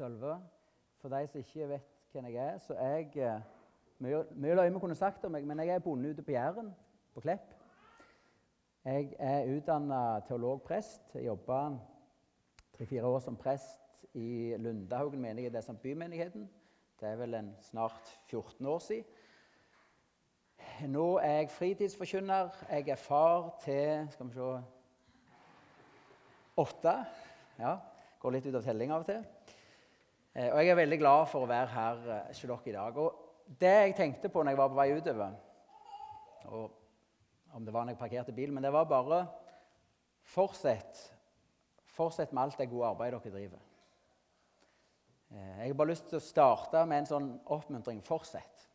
Sølve. For de som ikke vet hvem jeg er, så er jeg eh, Mye, mye løye kunne sagt om meg, men jeg er bonde ute på Jæren, på Klepp. Jeg er utdanna teologprest. Jeg jobba tre-fire år som prest i Lundahaugen menighet, det er samt bymenigheten. Det er vel en snart 14 år siden. Nå er jeg fritidsforkynner. Jeg er far til skal vi se, åtte. Ja, Går litt ut av telling av og til. Eh, og jeg er veldig glad for å være her eh, hos dere i dag. Og det jeg tenkte på når jeg var på vei utover og Om det var når jeg parkerte bilen, men det var bare Fortsett. Fortsett med alt det gode arbeidet dere driver. Eh, jeg har bare lyst til å starte med en sånn oppmuntring. Fortsett.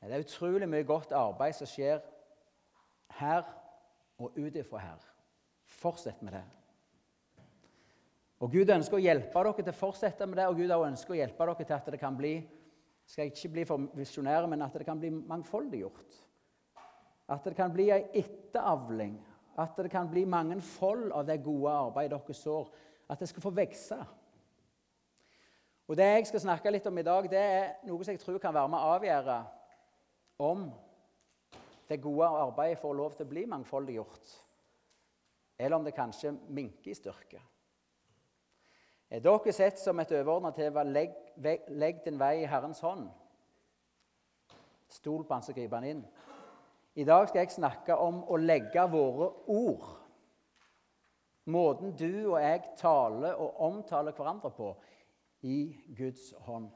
Det er utrolig mye godt arbeid som skjer her og ut ifra her. Fortsett med det. Og Gud ønsker å hjelpe dere til å fortsette med det, og Gud ønsker å hjelpe dere til at det kan bli skal ikke bli for visjonære, men at det kan bli mangfoldiggjort. At det kan bli ei etteravling. At det kan bli mange fold av det gode arbeidet dere sår. At det skal få vokse. Og Det jeg skal snakke litt om i dag, det er noe som jeg tror kan være med å avgjøre om det gode arbeidet får lov til å bli mangfoldiggjort, eller om det kanskje minker i styrke. Er dere sett som et overordna tema legg, legg din vei i Herrens hånd. Stol på han, så griper han inn. I dag skal jeg snakke om å legge våre ord. Måten du og jeg taler og omtaler hverandre på i Guds hånd.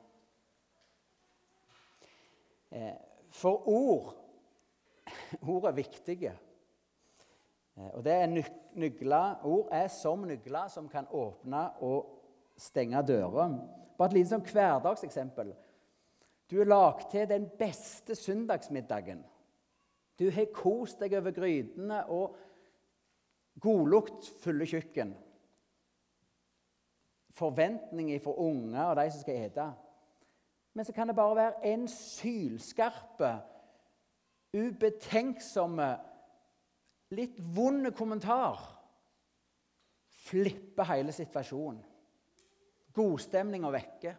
Eh, for ord Ord er viktige. Eh, og det er nygler, Ord er som nygler som kan åpne og stenge dører. Bare et lite sånn hverdagseksempel. Du har lagd til den beste søndagsmiddagen. Du har kost deg over grytene og godluktfulle kjøkken. Forventninger fra unger og de som skal ete. Men så kan det bare være en sylskarpe, ubetenksomme, litt vond kommentar. Flippe hele situasjonen godstemninga vekke.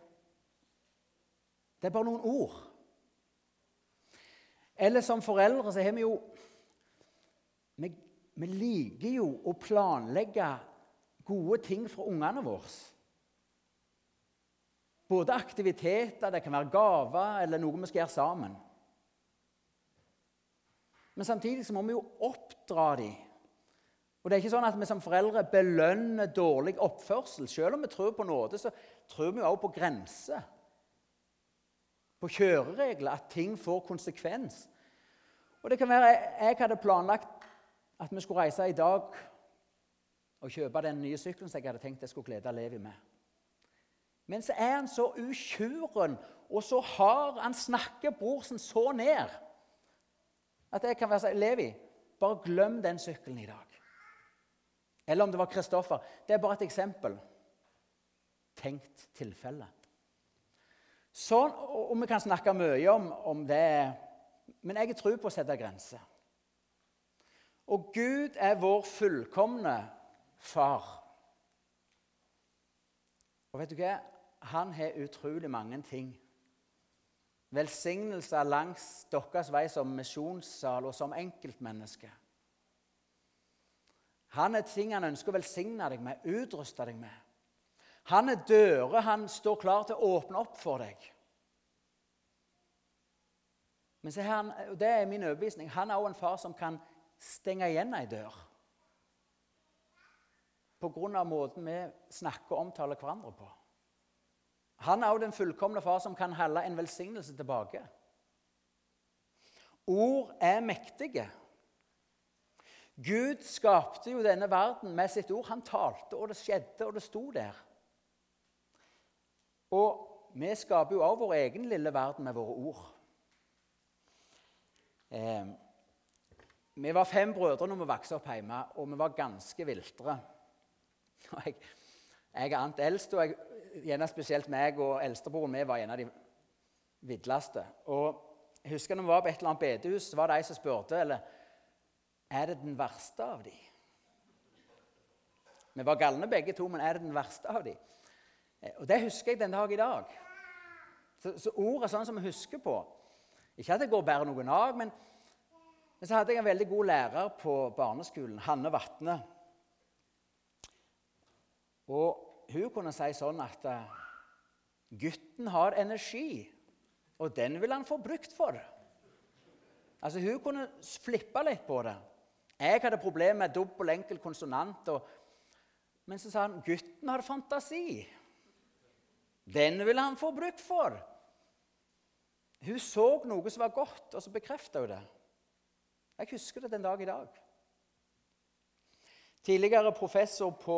Det er bare noen ord. Eller som foreldre så har vi jo vi, vi, liker jo å planlegge gode ting for ungene våre. Både aktiviteter, det kan være gaver eller noe vi skal gjøre sammen. Men samtidig så må vi jo oppdra dem og det er ikke sånn at vi som foreldre belønner dårlig oppførsel. Selv om vi tror på nåde, så tror vi også på grenser. På kjøreregler, at ting får konsekvens. Og det kan være Jeg hadde planlagt at vi skulle reise i dag og kjøpe den nye sykkelen som jeg hadde tenkt jeg skulle glede Levi med. Men så er han så utjuren og så hard. Han snakker brorsen så ned at jeg kan være sånn Levi, bare glem den sykkelen i dag. Eller om det var Kristoffer. Det er bare et eksempel. Tenkt tilfelle. Sånn, og Vi kan snakke mye om, om det, men jeg tror på å sette grenser. Og Gud er vår fullkomne far. Og vet du hva? Han har utrolig mange ting. Velsignelser langs deres vei som misjonssal og som enkeltmenneske. Han er ting han ønsker å velsigne deg med, utruste deg med. Han er dører han står klar til å åpne opp for deg. Men se her, det er min overbevisning, han er òg en far som kan stenge igjen ei dør. På grunn av måten vi snakker og omtaler hverandre på. Han er òg den fullkomne far som kan holde en velsignelse tilbake. Ord er mektige. Gud skapte jo denne verden med sitt ord. Han talte, og det skjedde, og det sto der. Og vi skaper jo også vår egen lille verden med våre ord. Eh, vi var fem brødre når vi vokste opp hjemme, og vi var ganske viltre. Jeg, jeg er annet eldst, og jeg, gjerne spesielt meg og eldstebroren min var en av de vidleste. Og jeg husker når vi var på et eller annet bedehus, så var det ei som spurte eller er det den verste av de? Vi var galne begge to, men er det den verste av de? Eh, og Det husker jeg den dag i dag. Så, så ord er sånn som vi husker på. Ikke at det går bare noen av, men, men så hadde jeg en veldig god lærer på barneskolen, Hanne Vatne. Og hun kunne si sånn at uh, gutten har energi, og den vil han få brukt for. Altså Hun kunne flippe litt på det. Jeg hadde problemer med dobbel enkel konsonant. Og, men så sa han gutten har fantasi. Den vil han få brukt for. Hun så noe som var godt, og så bekrefta hun det. Jeg husker det den dag i dag. Tidligere professor på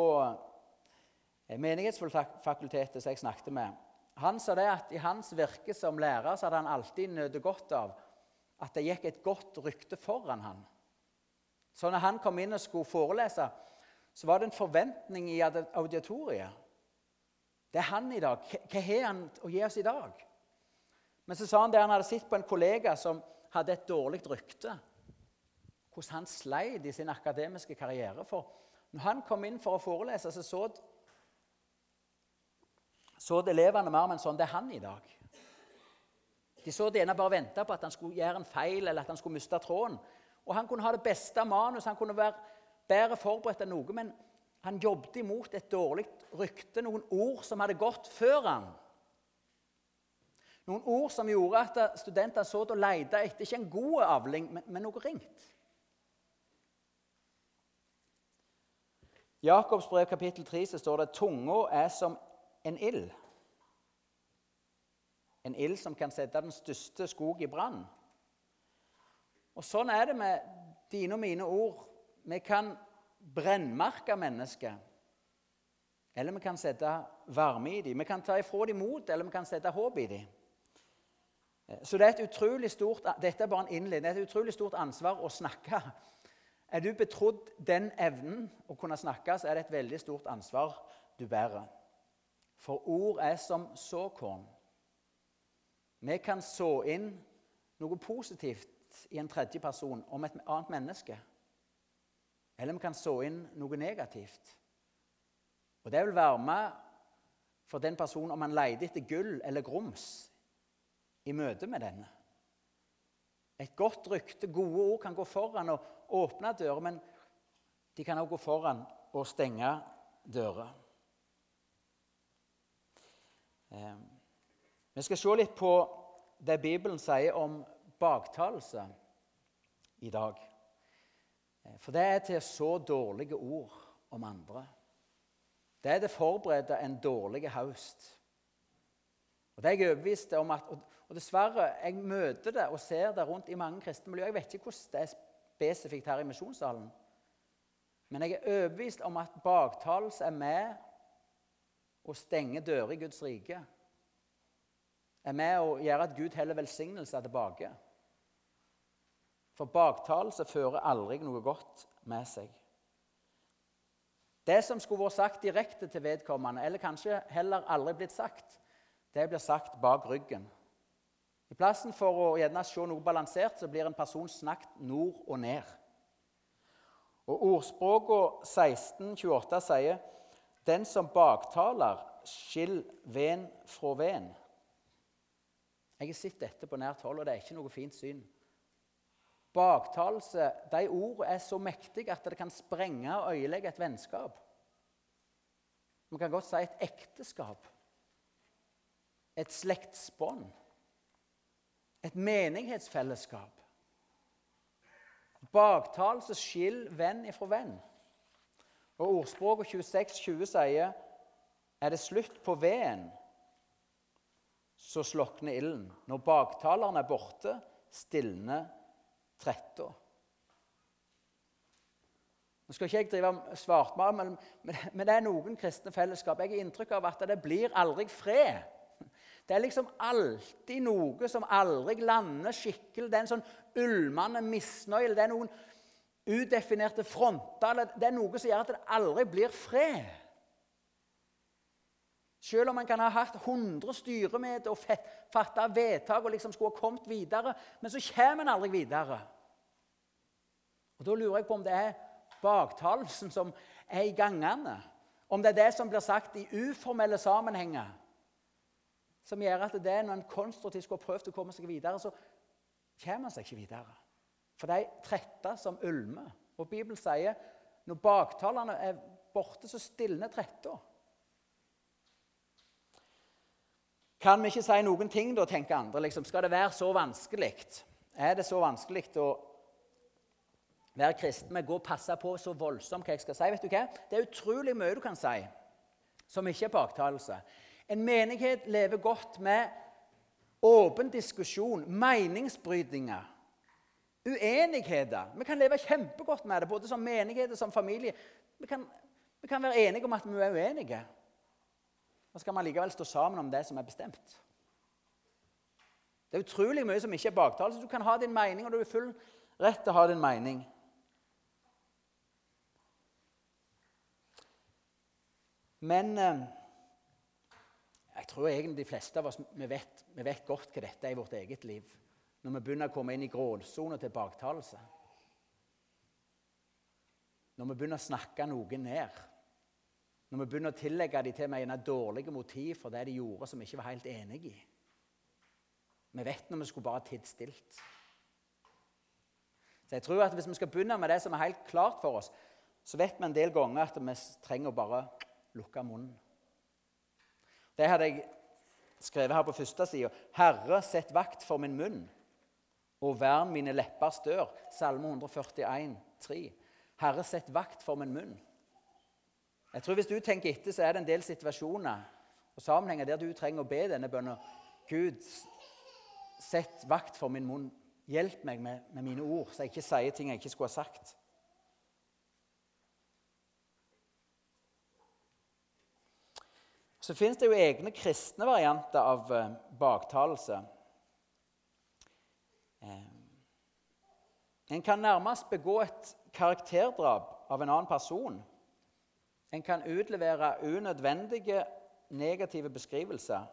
eh, Menighetsfakultetet som jeg snakket med, han sa det at i hans virke som lærer så hadde han alltid nøtt godt av at det gikk et godt rykte foran han. Så når han kom inn og skulle forelese, så var det en forventning i auditoriet. Det er han i dag. Hva har han å gi oss i dag? Men så sa han det han hadde sett på en kollega som hadde et dårlig rykte. Hvordan han sleit i sin akademiske karriere. For når han kom inn for å forelese, så så, så elevene mer med en sånn Det er han i dag. De så det ene bare venta på at han skulle gjøre en feil eller at han skulle miste tråden. Og Han kunne ha det beste manus, han kunne være bedre forberedt enn noe, men han jobbet imot et dårlig rykte, noen ord som hadde gått før han. Noen ord som gjorde at studenter så og lette etter ikke en god avling, men, men noe ringt. Jakobs brev kapittel 3 så står det tunga er som en ild. En ild som kan sette den største skog i brann. Og Sånn er det med dine og mine ord. Vi kan brennmerke mennesker. Eller vi kan sette varme i dem. Vi kan ta ifra dem mot, eller vi kan sette håp i dem. Så det er et utrolig stort, Dette er bare en innledning. Det er et utrolig stort ansvar å snakke. Er du betrodd den evnen å kunne snakke, så er det et veldig stort ansvar du bærer. For ord er som såkorn. Vi kan så inn noe positivt i en tredje person om et annet menneske. Eller vi kan så inn noe negativt. Og Det vil være med for den personen om han leter etter gull eller grums i møte med denne. Et godt rykte, gode ord, kan gå foran og åpne dører, men de kan også gå foran og stenge dører. Um, vi skal se litt på det Bibelen sier om baktalelse i dag. Eh, for det er til så dårlige ord om andre. Det er det forberedte en dårlig høst. Og det er jeg overbevist om at, og dessverre, jeg møter det og ser det rundt i mange kristne miljøer. Jeg vet ikke hvordan det er spesifikt her i Misjonssalen. Men jeg er overbevist om at baktalelse er med å stenge dører i Guds rike er med å gjøre at Gud heller velsignelser tilbake. For baktalelse fører aldri noe godt med seg. Det som skulle vært sagt direkte til vedkommende, eller kanskje heller aldri blitt sagt, det blir sagt bak ryggen. I plassen for å gjerne se noe balansert, så blir en person snakket nord og ned. Og Ordspråket 1628 sier den som baktaler, skill ven fra ven. Jeg har sett dette på nært hold, og det er ikke noe fint syn. Baktalelse De ordene er så mektige at det kan sprenge og øyelegge et vennskap. Vi kan godt si et ekteskap. Et slektsbånd. Et menighetsfellesskap. Baktalelse skiller venn ifra venn. Og Ordspråket 26,20 sier er det slutt på veden, så slokner ilden. Når baktaleren er borte, stilner tretta. Nå skal ikke jeg drive svartmal, men, men, det er noen kristne fellesskap. Jeg har inntrykk av at det blir aldri fred. Det er liksom alltid noe som aldri lander skikkelig. Det er en sånn ulmende misnøye. Det er noen udefinerte fronter. Det er noe som gjør at det aldri blir fred. Selv om man kan ha hatt 100 styremøter og fatta vedtak og liksom skulle ha kommet videre, men så kommer en aldri videre. Og Da lurer jeg på om det er baktalelsen som er i gangene. Om det er det som blir sagt i uformelle sammenhenger, som gjør at det er når en konstruktivt skulle prøvd å komme seg videre, så kommer en seg ikke videre. For de trette som ulmer. Og Bibelen sier når baktalerne er borte, så stilner tretta. Kan vi ikke si noen ting, da, tenker andre. Liksom, skal det være så vanskelig? Er det så vanskelig å være kristen med å gå og passe på så voldsomt hva jeg skal si? Vet du hva? Det er utrolig mye du kan si som ikke er baktalelse. En menighet lever godt med åpen diskusjon, meningsbrytninger, uenigheter. Vi kan leve kjempegodt med det, både som menighet og som familie. Vi kan, vi kan være enige om at vi er uenige. Så skal man likevel stå sammen om det som er bestemt. Det er utrolig mye som ikke er baktalelse. Du kan ha din mening, og du er full rett til å ha din mening. Men eh, jeg tror egentlig de fleste av oss vi vet, vi vet, godt hva dette er i vårt eget liv. Når vi begynner å komme inn i gråsona til baktalelse. Når vi begynner å snakke noen ned. Når vi begynner å tillegge dem til meg dårlige motiv for det de gjorde som vi ikke var helt enig i. Vi vet når vi skulle bare tidd stilt. Så jeg tror at Hvis vi skal begynne med det som er helt klart for oss, så vet vi en del ganger at vi trenger å bare lukke munnen. Det hadde jeg skrevet her på første sida. Herre, sett vakt for min munn, og vern mine leppers dør. Salme 141, 3. Herre, sett vakt for min munn. Jeg tror Hvis du tenker etter, så er det en del situasjoner og sammenhenger der du trenger å be denne bønnen. Gud, sett vakt for min munn. Hjelp meg med, med mine ord, så jeg ikke sier ting jeg ikke skulle ha sagt. Så fins det jo egne kristne varianter av eh, baktalelse. Eh, en kan nærmest begå et karakterdrap av en annen person. En kan utlevere unødvendige negative beskrivelser.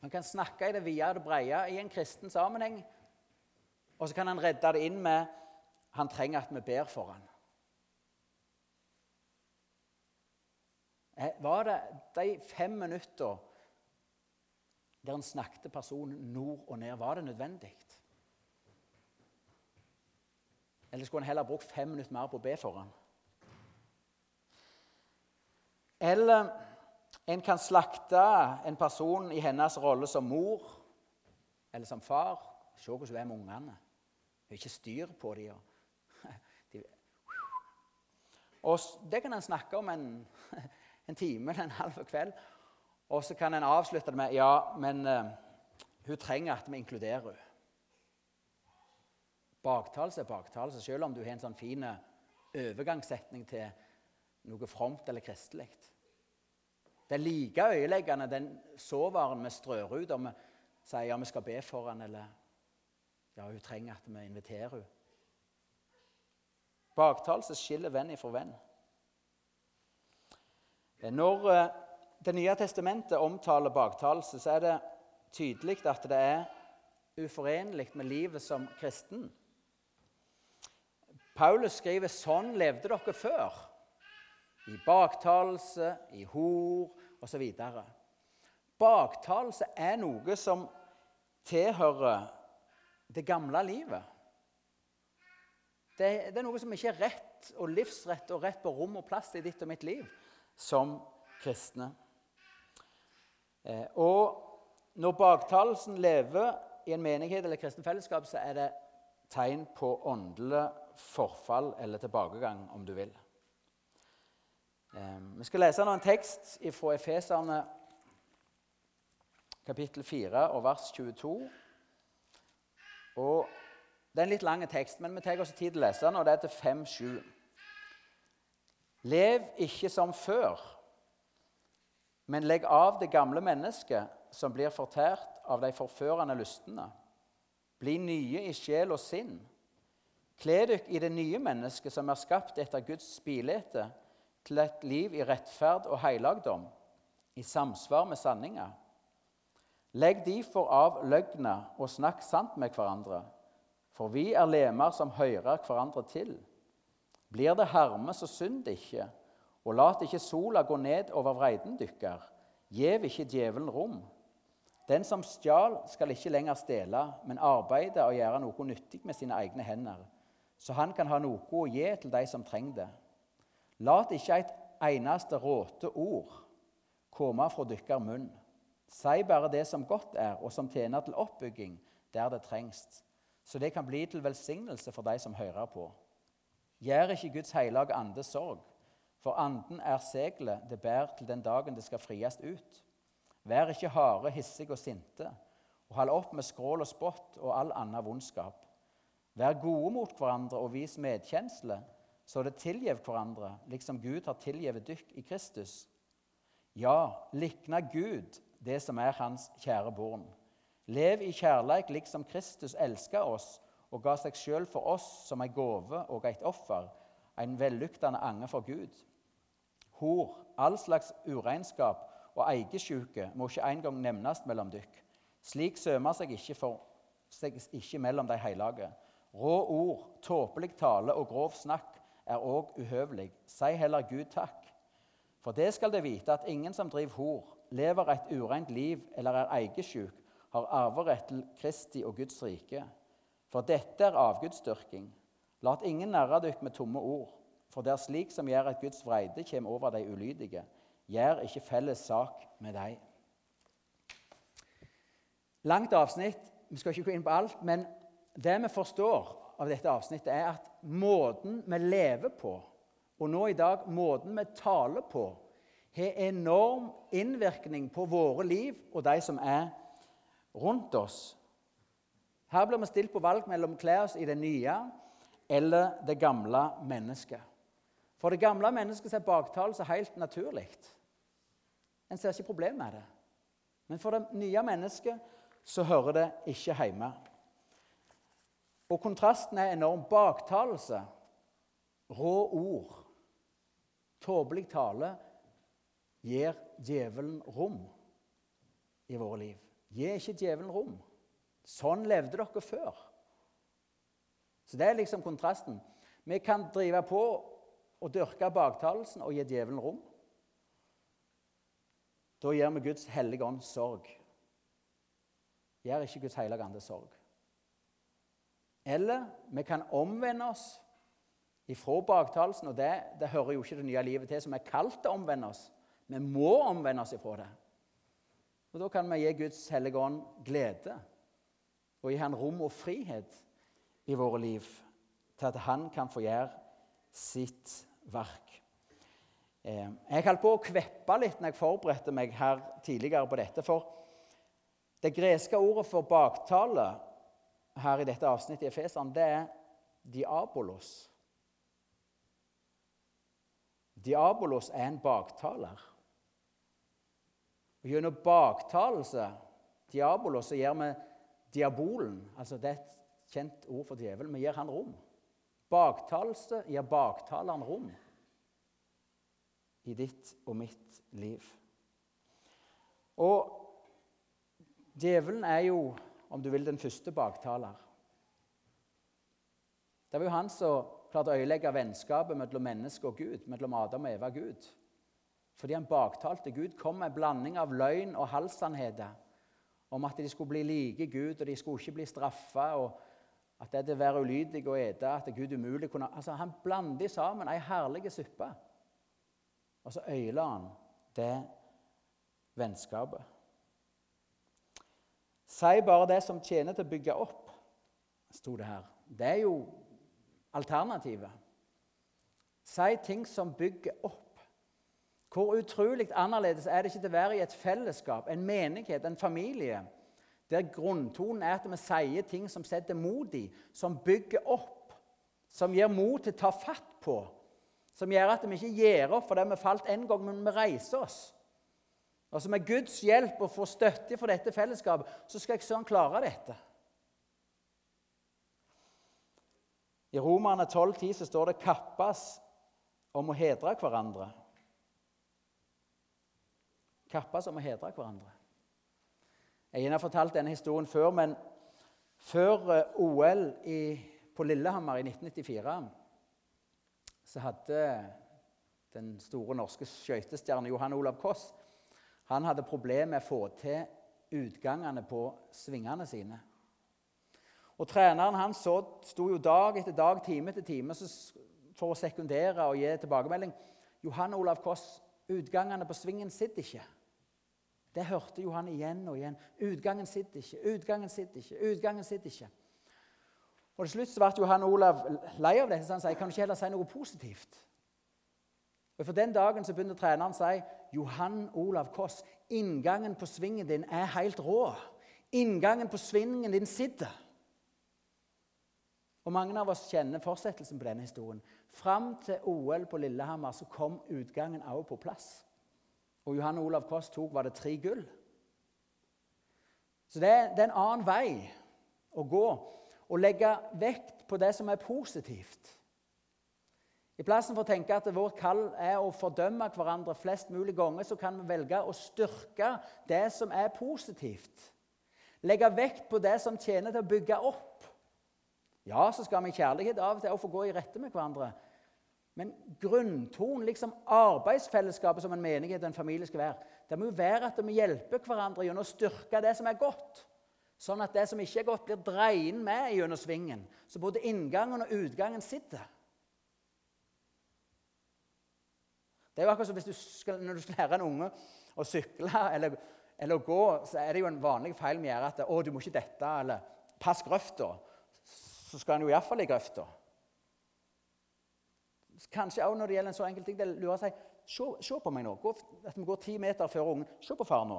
Man kan snakke i det vide og det brede i en kristen sammenheng. Og så kan han redde det inn med han trenger at vi ber for ham. Eh, var det de fem minutter der en snakket personen nord og ned, var det nødvendig? Eller skulle en heller brukt fem minutter mer på å be for ham? Eller en kan slakte en person i hennes rolle som mor eller som far. Se hvordan hun er med ungene. Hun har ikke styr på dem. Og det kan en snakke om en en time eller en halv kveld. Og så kan en avslutte det med ja, men uh, hun trenger at vi inkluderer henne. Baktalelse er baktalelse, selv om du har en sånn fin overgangssetning til noe fromt eller kristelig. Det er like øyeleggende den såvaren vi strør ut og vi sier ja, vi skal be for han, eller ja, hun trenger at vi inviterer henne. Baktalelse skiller venn ifra venn. Når eh, Det nye testamentet omtaler baktalelse, så er det tydelig at det er uforenlig med livet som kristen. Paulus skriver sånn levde dere før. I baktalelse, i hor osv. Baktalelse er noe som tilhører det gamle livet. Det, det, er noe som ikke er rett og livsrett og rett på rom og plass i ditt og mitt liv som kristne. Eh, og når baktalelsen lever i en menighet eller kristen fellesskap, så er det tegn på åndelig forfall eller tilbakegang, om du vil. Eh, vi skal lese nå en tekst fra Efeserne kapittel 4 og vers 22. Og Det er en litt lang tekst, men vi tar oss tid til å lese den, og det er til 5-7. Lev ikke som før, men legg av det gamle mennesket som blir fortært av de forførende lystene. Bli nye i sjel og sinn. Kle dykk i det nye mennesket som er skapt etter Guds bilete, til et liv i rettferd og heilagdom, i samsvar med sanninga. Legg derfor av løgna og snakk sant med hverandre, for vi er lemer som hører hverandre til. Blir det harme, så synd ikke, Og lat ikke sola gå ned over vreiden dykker. Gjev ikke djevelen rom. Den som stjal, skal ikke lenger stjele, men arbeide og gjøre noe nyttig med sine egne hender, så han kan ha noe å gi til de som trenger det. Lat ikke et eneste råte ord komme fra dykker munn. Si bare det som godt er, og som tjener til oppbygging der det trengs, så det kan bli til velsignelse for de som hører på. Gjør ikke Guds hellige ande sorg, for anden er seglet det bærer til den dagen det skal fries ut. Vær ikke harde, hissige og sinte, og hold opp med skrål og spott og all annen vondskap. Vær gode mot hverandre og vis medkjensle, så det tilgjev hverandre, liksom Gud har tilgivet dykk i Kristus. Ja, likna Gud det som er hans kjære barn. Lev i kjærleik liksom Kristus elska oss og ga seg sjøl for oss som ei gave og eit offer, en vellyktende ange for Gud. Hor, all slags uregnskap og eigesjuke må ikke engang nevnes mellom dykk. Slik sømer seg ikke, for, seg ikke mellom de hellige. Rå ord, tåpelig tale og grov snakk er òg uhøvelig. Si heller Gud takk. For det skal det vite at ingen som driver hor, lever et ureint liv eller er eigesjuk, har arverett til Kristi og Guds rike. For dette er avgudsdyrking. Lat ingen narre dykk med tomme ord, for det er slik som gjør at Guds vreide kommer over de ulydige. Gjør ikke felles sak med dem. Langt avsnitt, vi skal ikke gå inn på alt, men det vi forstår av dette avsnittet, er at måten vi lever på, og nå i dag måten vi taler på, har enorm innvirkning på våre liv og de som er rundt oss. Her blir vi stilt på valg mellom å kle oss i det nye eller det gamle mennesket. For det gamle mennesket er baktalelse helt naturlig. En ser ikke problem med det. Men for det nye mennesket så hører det ikke hjemme. Og kontrasten er enorm. Baktalelse, rå ord, tåpelig tale gir djevelen rom i våre liv. Gi ikke djevelen rom. Sånn levde dere før. Så Det er liksom kontrasten. Vi kan drive på og dyrke baktalelsen og gi djevelen rom. Da gir vi Guds hellige ånd sorg. Gjør ikke Guds hellige ånd sorg. Eller vi kan omvende oss ifra baktalelsen, og det, det hører jo ikke det nye livet til, som er kalt å omvende oss. Vi må omvende oss ifra det. Og Da kan vi gi Guds hellige ånd glede og gi han rom og frihet i våre liv til at han kan få gjøre sitt verk. Eh, jeg holdt på å kveppe litt når jeg forberedte meg her tidligere på dette. For det greske ordet for baktale her i dette avsnittet i Efesene, det er diabolos. Diabolos er en baktaler. Og Gjennom baktalelse, diabolos, så gjør vi diabolen altså Det er et kjent ord for djevelen. Vi gir han rom. Baktalelse gir baktaleren rom i ditt og mitt liv. Og djevelen er jo, om du vil, den første baktaler. Det var jo han som klarte å øyelegge vennskapet mellom menneske og Gud, mellom Adam og Eva og Gud. Fordi han baktalte Gud, kom med en blanding av løgn og halvsannheter om at de skulle bli like Gud, og de skulle ikke bli straffa, og at det er å være ulydig og ete at Gud umulig kunne Altså, Han blandet sammen ei herlig suppe. Og så øyler han det vennskapet. Si bare det som tjener til å bygge opp, sto det her. Det er jo alternativet. Si ting som bygger opp. Hvor utrolig annerledes er det ikke til å være i et fellesskap, en menighet, en familie, der grunntonen er at vi sier ting som setter mot i, som bygger opp, som gir mot til å ta fatt på, som gjør at vi ikke gir opp fordi vi falt en gang, men vi reiser oss. Og så Med Guds hjelp og få støtte for dette fellesskapet, så skal jeg søren klare dette. I Romerne 12,10 så står det 'kappes om å hedre hverandre'. Kappes om å hedre hverandre. Jeg har fortalt denne historien før, men før eh, OL i, på Lillehammer i 1994 så hadde den store norske skøytestjernen Johan Olav Koss, han hadde problemer med å få til utgangene på svingene sine. Og Treneren hans sto jo dag etter dag, time etter time for å sekundere og gi tilbakemelding. Johan Olav Koss, utgangene på svingen sitter ikke. Det hørte Johan igjen og igjen. Utgangen sitter ikke, utgangen sitter ikke, utgangen sitter ikke. Og Til slutt så ble Johan Olav lei av det, så han sa kan du ikke heller si noe positivt. Og For den dagen så begynte treneren å si Johan Olav Koss, inngangen på svingen din er helt rå. Inngangen på svingen din sitter. Og Mange av oss kjenner fortsettelsen på denne historien. Fram til OL på Lillehammer så kom utgangen også på plass. Og Johan Olav Koss tok var det tre gull. Så det, det er en annen vei å gå. Å legge vekt på det som er positivt. I plassen for å tenke at vårt kall er å fordømme hverandre flest mulig ganger, så kan vi velge å styrke det som er positivt. Legge vekt på det som tjener til å bygge opp. Ja, så skal vi i kjærlighet av og til få gå i rette med hverandre. Men grunntonen, liksom arbeidsfellesskapet som en menighet og en familie skal være, det må jo være at vi hjelper hverandre gjennom å styrke det som er godt. Sånn at det som ikke er godt, blir dreien med gjennom svingen. Så både inngangen og utgangen sitter. Det er jo akkurat som hvis du skal, Når du skal lære en unge å sykle eller, eller, gå, så er det jo en vanlig feil vi gjør at 'Å, du må ikke dette', eller 'Pass grøfta' så skal han jo iallfall i grøfta. Kanskje også når det gjelder en så enkel ting. Det lurer seg se, se, på meg nå. Gå, at vi går ti meter før ungen. Se på far nå.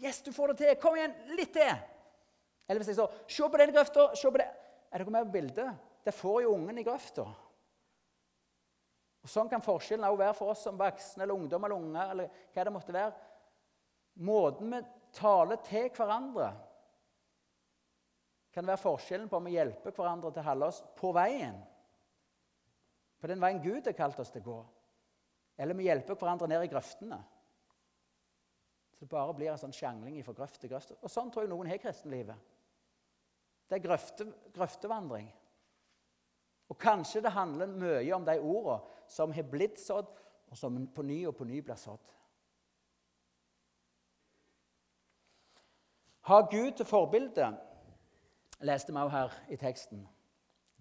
Yes, du får det til! Kom igjen! Litt til! Eller hvis jeg så Se på den grøfta! Se på det! Er dere med på bildet? Det får jo ungen i grøfta. Og Sånn kan forskjellen også være for oss som voksne eller ungdom eller unger. eller hva det måtte være. Måten vi taler til hverandre kan være forskjellen på om vi hjelper hverandre til å holde oss på veien, på den veien Gud har kalt oss til å gå, eller vi hjelper hverandre ned i grøftene. Så det bare blir en sånn sjangling fra grøft til grøft. Og sånn tror jeg noen har kristenlivet. Det er grøfte, grøftevandring. Og kanskje det handler mye om de ordene som har blitt sådd, og som på ny og på ny blir sådd. Ha Gud til forbilde leste vi også her i teksten.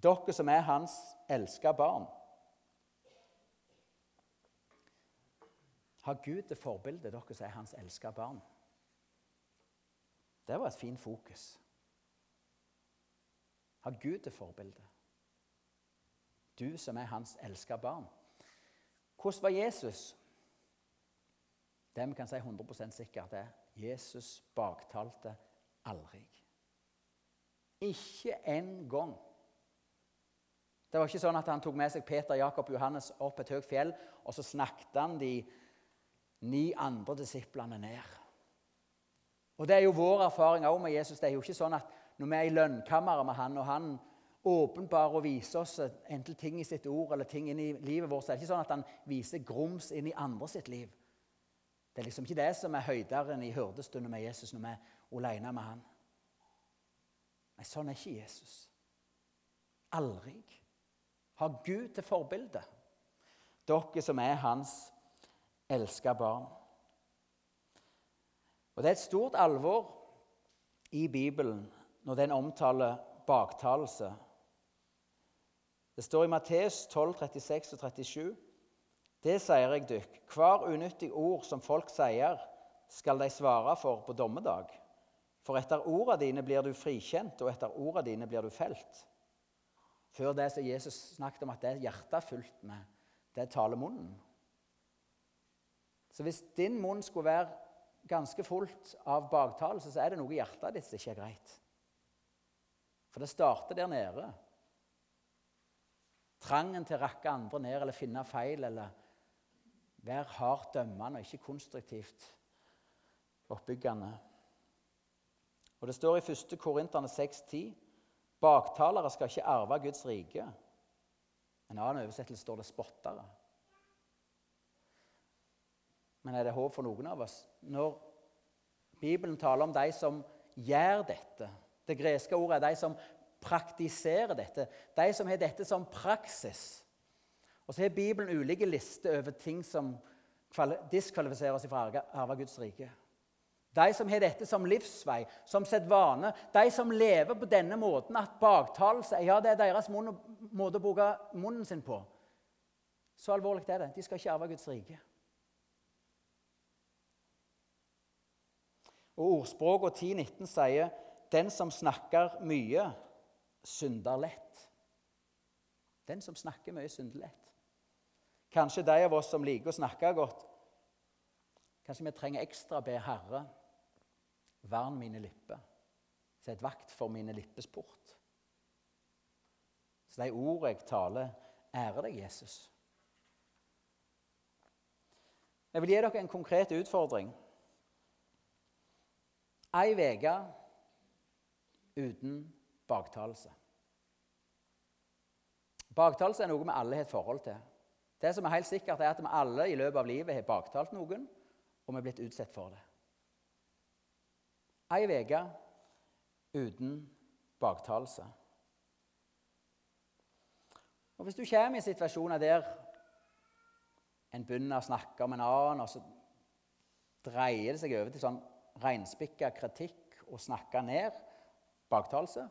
Dere som er hans elska barn. Ha Gud til forbilde, dere som er hans elska barn. Det var et fint fokus. Ha Gud til forbilde. Du som er hans elska barn. Hvordan var Jesus? Det vi kan si 100% sikkert, er Jesus baktalte aldri. Ikke en gang. Det var ikke sånn at han tok med seg Peter, Jakob og Johannes opp et høyt fjell, og så snakket han de ni andre disiplene ned. Og Det er jo vår erfaring også med Jesus. Det er jo ikke sånn at når vi er i lønnkammeret med han, og han åpenbarer og vise oss enten ting i sitt ord eller ting inn i livet vårt, så er det ikke sånn at han viser grums inn i andre sitt liv. Det er liksom ikke det som er høyderen i hørdestunden med Jesus når vi er alene med han. Nei, sånn er ikke Jesus. Aldri. Har Gud til forbilde. Dere som er hans elska barn. Og Det er et stort alvor i Bibelen når den omtaler baktalelse. Det står i Matteus 12, 36 og 37. Det sier jeg dykk, hver unyttig ord som folk sier, skal de svare for på dommedag. For etter ordene dine blir du frikjent, og etter ordene dine blir du felt. Før det så Jesus snakket om at det er hjertet fullt med, det taler munnen. Så hvis din munn skulle være ganske fullt av baktalelse, så er det noe i hjertet ditt som ikke er greit. For det starter der nede. Trangen til å rakke andre ned eller finne feil eller være hardt dømmende og ikke konstruktivt oppbyggende. Og Det står i 1. Korinterne 6,10.: Baktalere skal ikke arve Guds rike. En annen oversettelse står det 'spottere'. Men er det håp for noen av oss? Når Bibelen taler om de som gjør dette Det greske ordet er de som praktiserer dette. De som har dette som praksis. Og så har Bibelen ulike lister over ting som diskvalifiserer oss fra å arve Guds rike. De som har dette som livsvei, som sett vane, de som lever på denne måten at baktalelse ja, det er deres måte å bruke munnen sin på. Så alvorlig er det. De skal ikke arve Guds rike. Og Ordspråket 10.19 sier 'Den som snakker mye, synder lett'. Den som snakker mye, synder lett. Kanskje de av oss som liker å snakke godt, kanskje vi trenger ekstra be Herre, vern mine lipper. Sett vakt for mine lippes port. Så de ordene jeg taler, ærer deg, Jesus. Jeg vil gi dere en konkret utfordring. Ei uke uten baktalelse. Baktalelse er noe vi alle har et forhold til. Det som er helt sikkert, er at vi alle i løpet av livet har baktalt noen, og vi er blitt utsatt for det. Ei uke uten baktalelse. Og Hvis du kommer i situasjoner der en begynner å snakke om en annen, og så dreier det seg over til sånn reinspikka kritikk og snakke ned, baktalelse,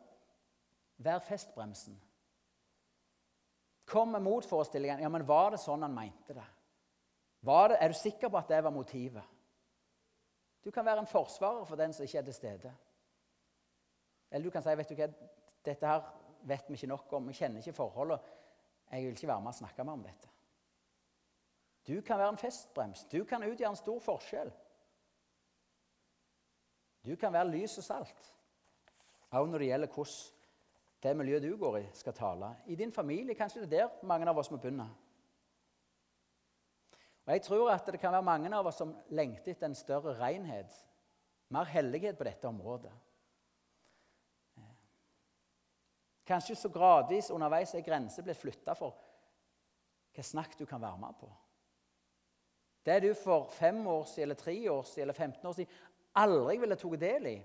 vær festbremsen. Kom med motforestillingen. Ja, men var det sånn han mente det? det? Er du sikker på at det var motivet? Du kan være en forsvarer for den som ikke er til stede. Eller du kan si vet du hva, dette her vet vi ikke nok om, vi kjenner ikke forholdene. Jeg vil ikke være med og snakke mer om dette. Du kan være en festbrems. Du kan utgjøre en stor forskjell. Du kan være lys og salt, òg når det gjelder hvordan det miljøet du går i, skal tale. I din familie kanskje det er der mange av oss må begynne. Og Jeg tror at det kan være mange av oss som lengter etter en større renhet, mer hellighet på dette området. Kanskje så gradvis underveis er grenser blitt flytta for hva snakk du kan være med på. Det du for fem år siden, eller tre år siden, eller 15 år siden aldri ville tatt del i,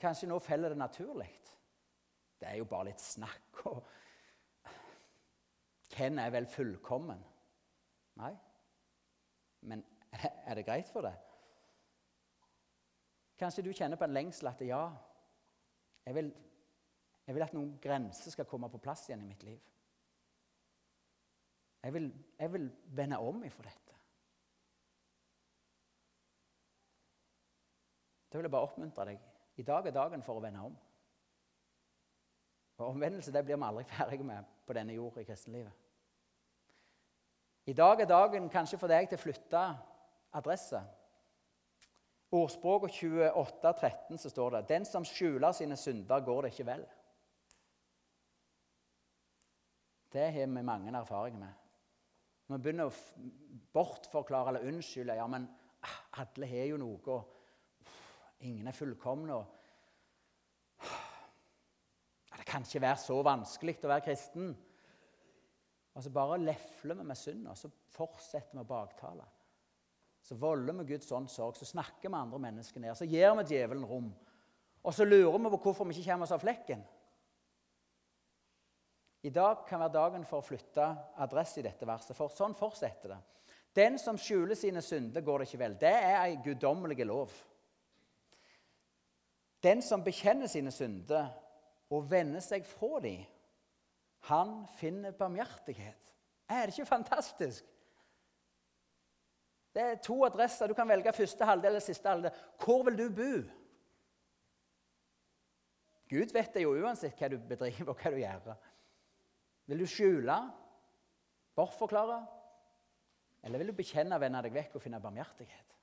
kanskje nå faller det naturlig. Det er jo bare litt snakk. og Hvem er vel fullkommen? Nei. Men er det greit for deg? Kanskje du kjenner på en lengsel at ja, jeg vil, jeg vil at noen grenser skal komme på plass igjen i mitt liv. Jeg vil, jeg vil vende om ifra dette. Da vil jeg bare oppmuntre deg. I dag er dagen for å vende om. Og Omvendelse det blir vi aldri ferdige med på denne jord i kristenlivet. I dag er dagen kanskje for deg til å flytte adresse. Ordspråket 28, 13 så står det Den som skjuler sine synder, går det ikke vel. Det har vi mange erfaringer med. Når vi begynner å bortforklare eller unnskylde ja, men alle har jo noe, og ingen er fullkomne. og kan ikke være så vanskelig å være kristen. Og så bare lefler vi med synd, og så fortsetter vi å baktale. Så volder vi Guds åndssorg, så snakker vi andre mennesker ned. Så gir vi djevelen rom. Og så lurer vi på hvorfor vi ikke kommer oss av flekken. I dag kan være dagen for å flytte adresse i dette verset, for sånn fortsetter det. Den som skjuler sine synder, går det ikke vel. Det er ei guddommelig lov. Den som bekjenner sine synder og vender seg fra dem, han finner barmhjertighet. Er det ikke fantastisk? Det er to adresser. Du kan velge første halvdel eller siste halvdel. Hvor vil du bo? Gud vet det jo uansett hva du bedriver og hva du gjør. Vil du skjule, bortforklare, eller vil du bekjenne, vende deg vekk og finne barmhjertighet?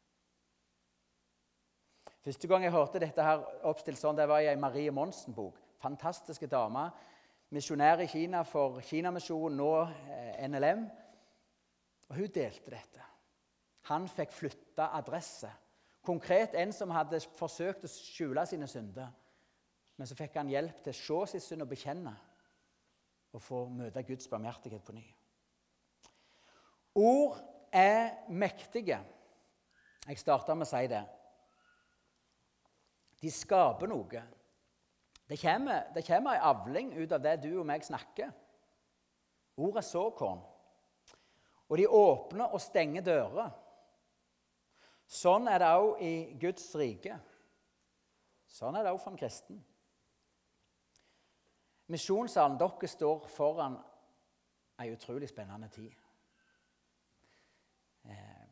Første gang jeg hørte dette her oppstilt sånn, det var i en Marie Monsen-bok. Fantastiske dame misjonær i Kina for Kinamisjonen, nå eh, NLM. Og Hun delte dette. Han fikk flytta adresse. Konkret en som hadde forsøkt å skjule sine synder. Men så fikk han hjelp til å se sin synd og bekjenne og få møte Guds barmhjertighet på ny. Ord er mektige. Jeg starta med å si det. De skaper noe. Det kommer, det kommer en avling ut av det du og meg snakker. Ordet såkorn. Og de åpner og stenger dører. Sånn er det òg i Guds rike. Sånn er det òg for en kristen. Misjonssalen, dere står foran ei utrolig spennende tid. Eh,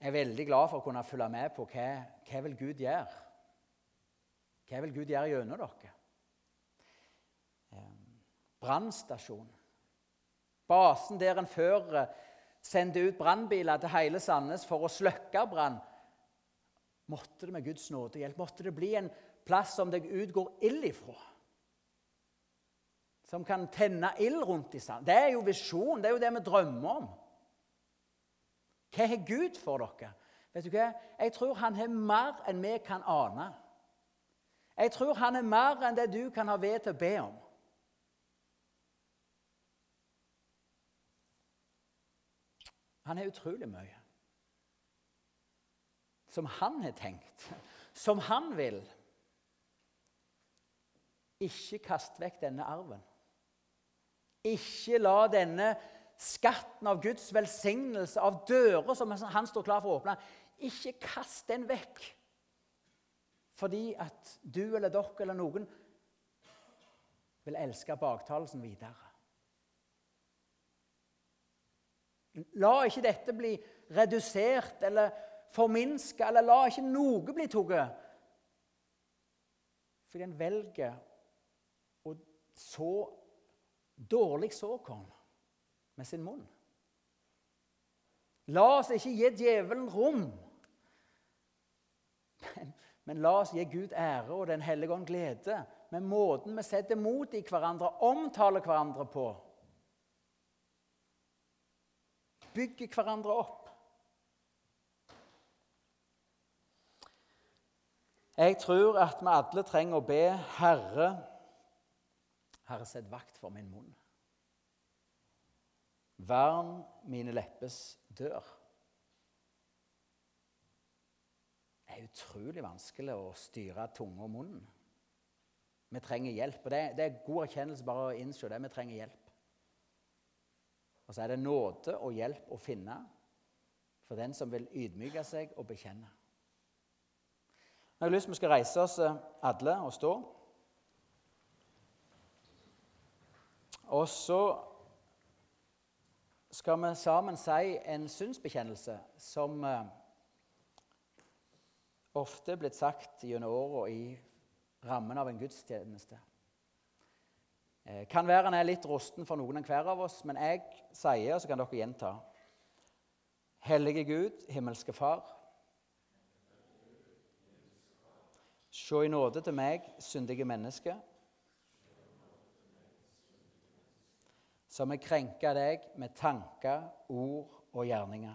jeg er veldig glad for å kunne følge med på hva, hva vil Gud gjøre. Hva vil Gud gjøre gjennom dere? Brannstasjon. Basen der en før eh, sendte ut brannbiler til hele Sandnes for å slukke brann. Måtte det med Guds nåde hjelp, måtte det bli en plass som det utgår ild ifra. Som kan tenne ild rundt i sand. Det er jo visjon, det er jo det vi drømmer om. Hva har Gud for dere? Vet du hva? Jeg tror han har mer enn vi kan ane. Jeg tror han er mer enn det du kan ha ved til å be om. Han er utrolig mye. Som han har tenkt, som han vil. Ikke kast vekk denne arven. Ikke la denne skatten av Guds velsignelse, av dører som han står klar for å åpne, ikke kast den vekk fordi at du eller dere eller noen vil elske baktalelsen videre. La ikke dette bli redusert eller forminska, eller la ikke noe bli tatt. Fordi en velger å så dårlig såkorn med sin munn. La oss ikke gi djevelen rom, men, men la oss gi Gud ære og Den hellige ånd glede med måten vi setter mot i hverandre, omtaler hverandre på. Bygger hverandre opp. Jeg tror at vi alle trenger å be Herre Herre, sett vakt for min munn. Vern mine leppes dør. Det er utrolig vanskelig å styre tunga og munnen. Vi trenger hjelp. og det, er god erkjennelse bare å innse det. Vi trenger hjelp. Og så er det nåde og hjelp å finne for den som vil ydmyke seg og bekjenne. Jeg har lyst til vi skal reise oss eh, alle og stå. Og så skal vi sammen si en synsbekjennelse som eh, ofte er blitt sagt gjennom åra i rammen av en gudstjeneste. Eh, kan være han er litt rusten for noen hver av oss, men jeg sier, og så kan dere gjenta Hellige Gud, himmelske Far. Se i nåde til meg, syndige menneske. som har krenka deg med tanker, ord og gjerninger.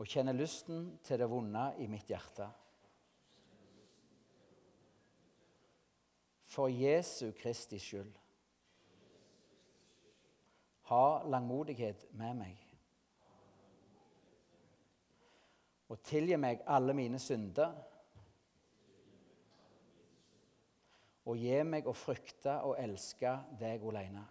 Og kjenner lysten til det vonde i mitt hjerte. For Jesu Kristi skyld. Ha langmodighet med meg. Og tilgi meg alle mine synder og gi meg å frykte og elske deg alene.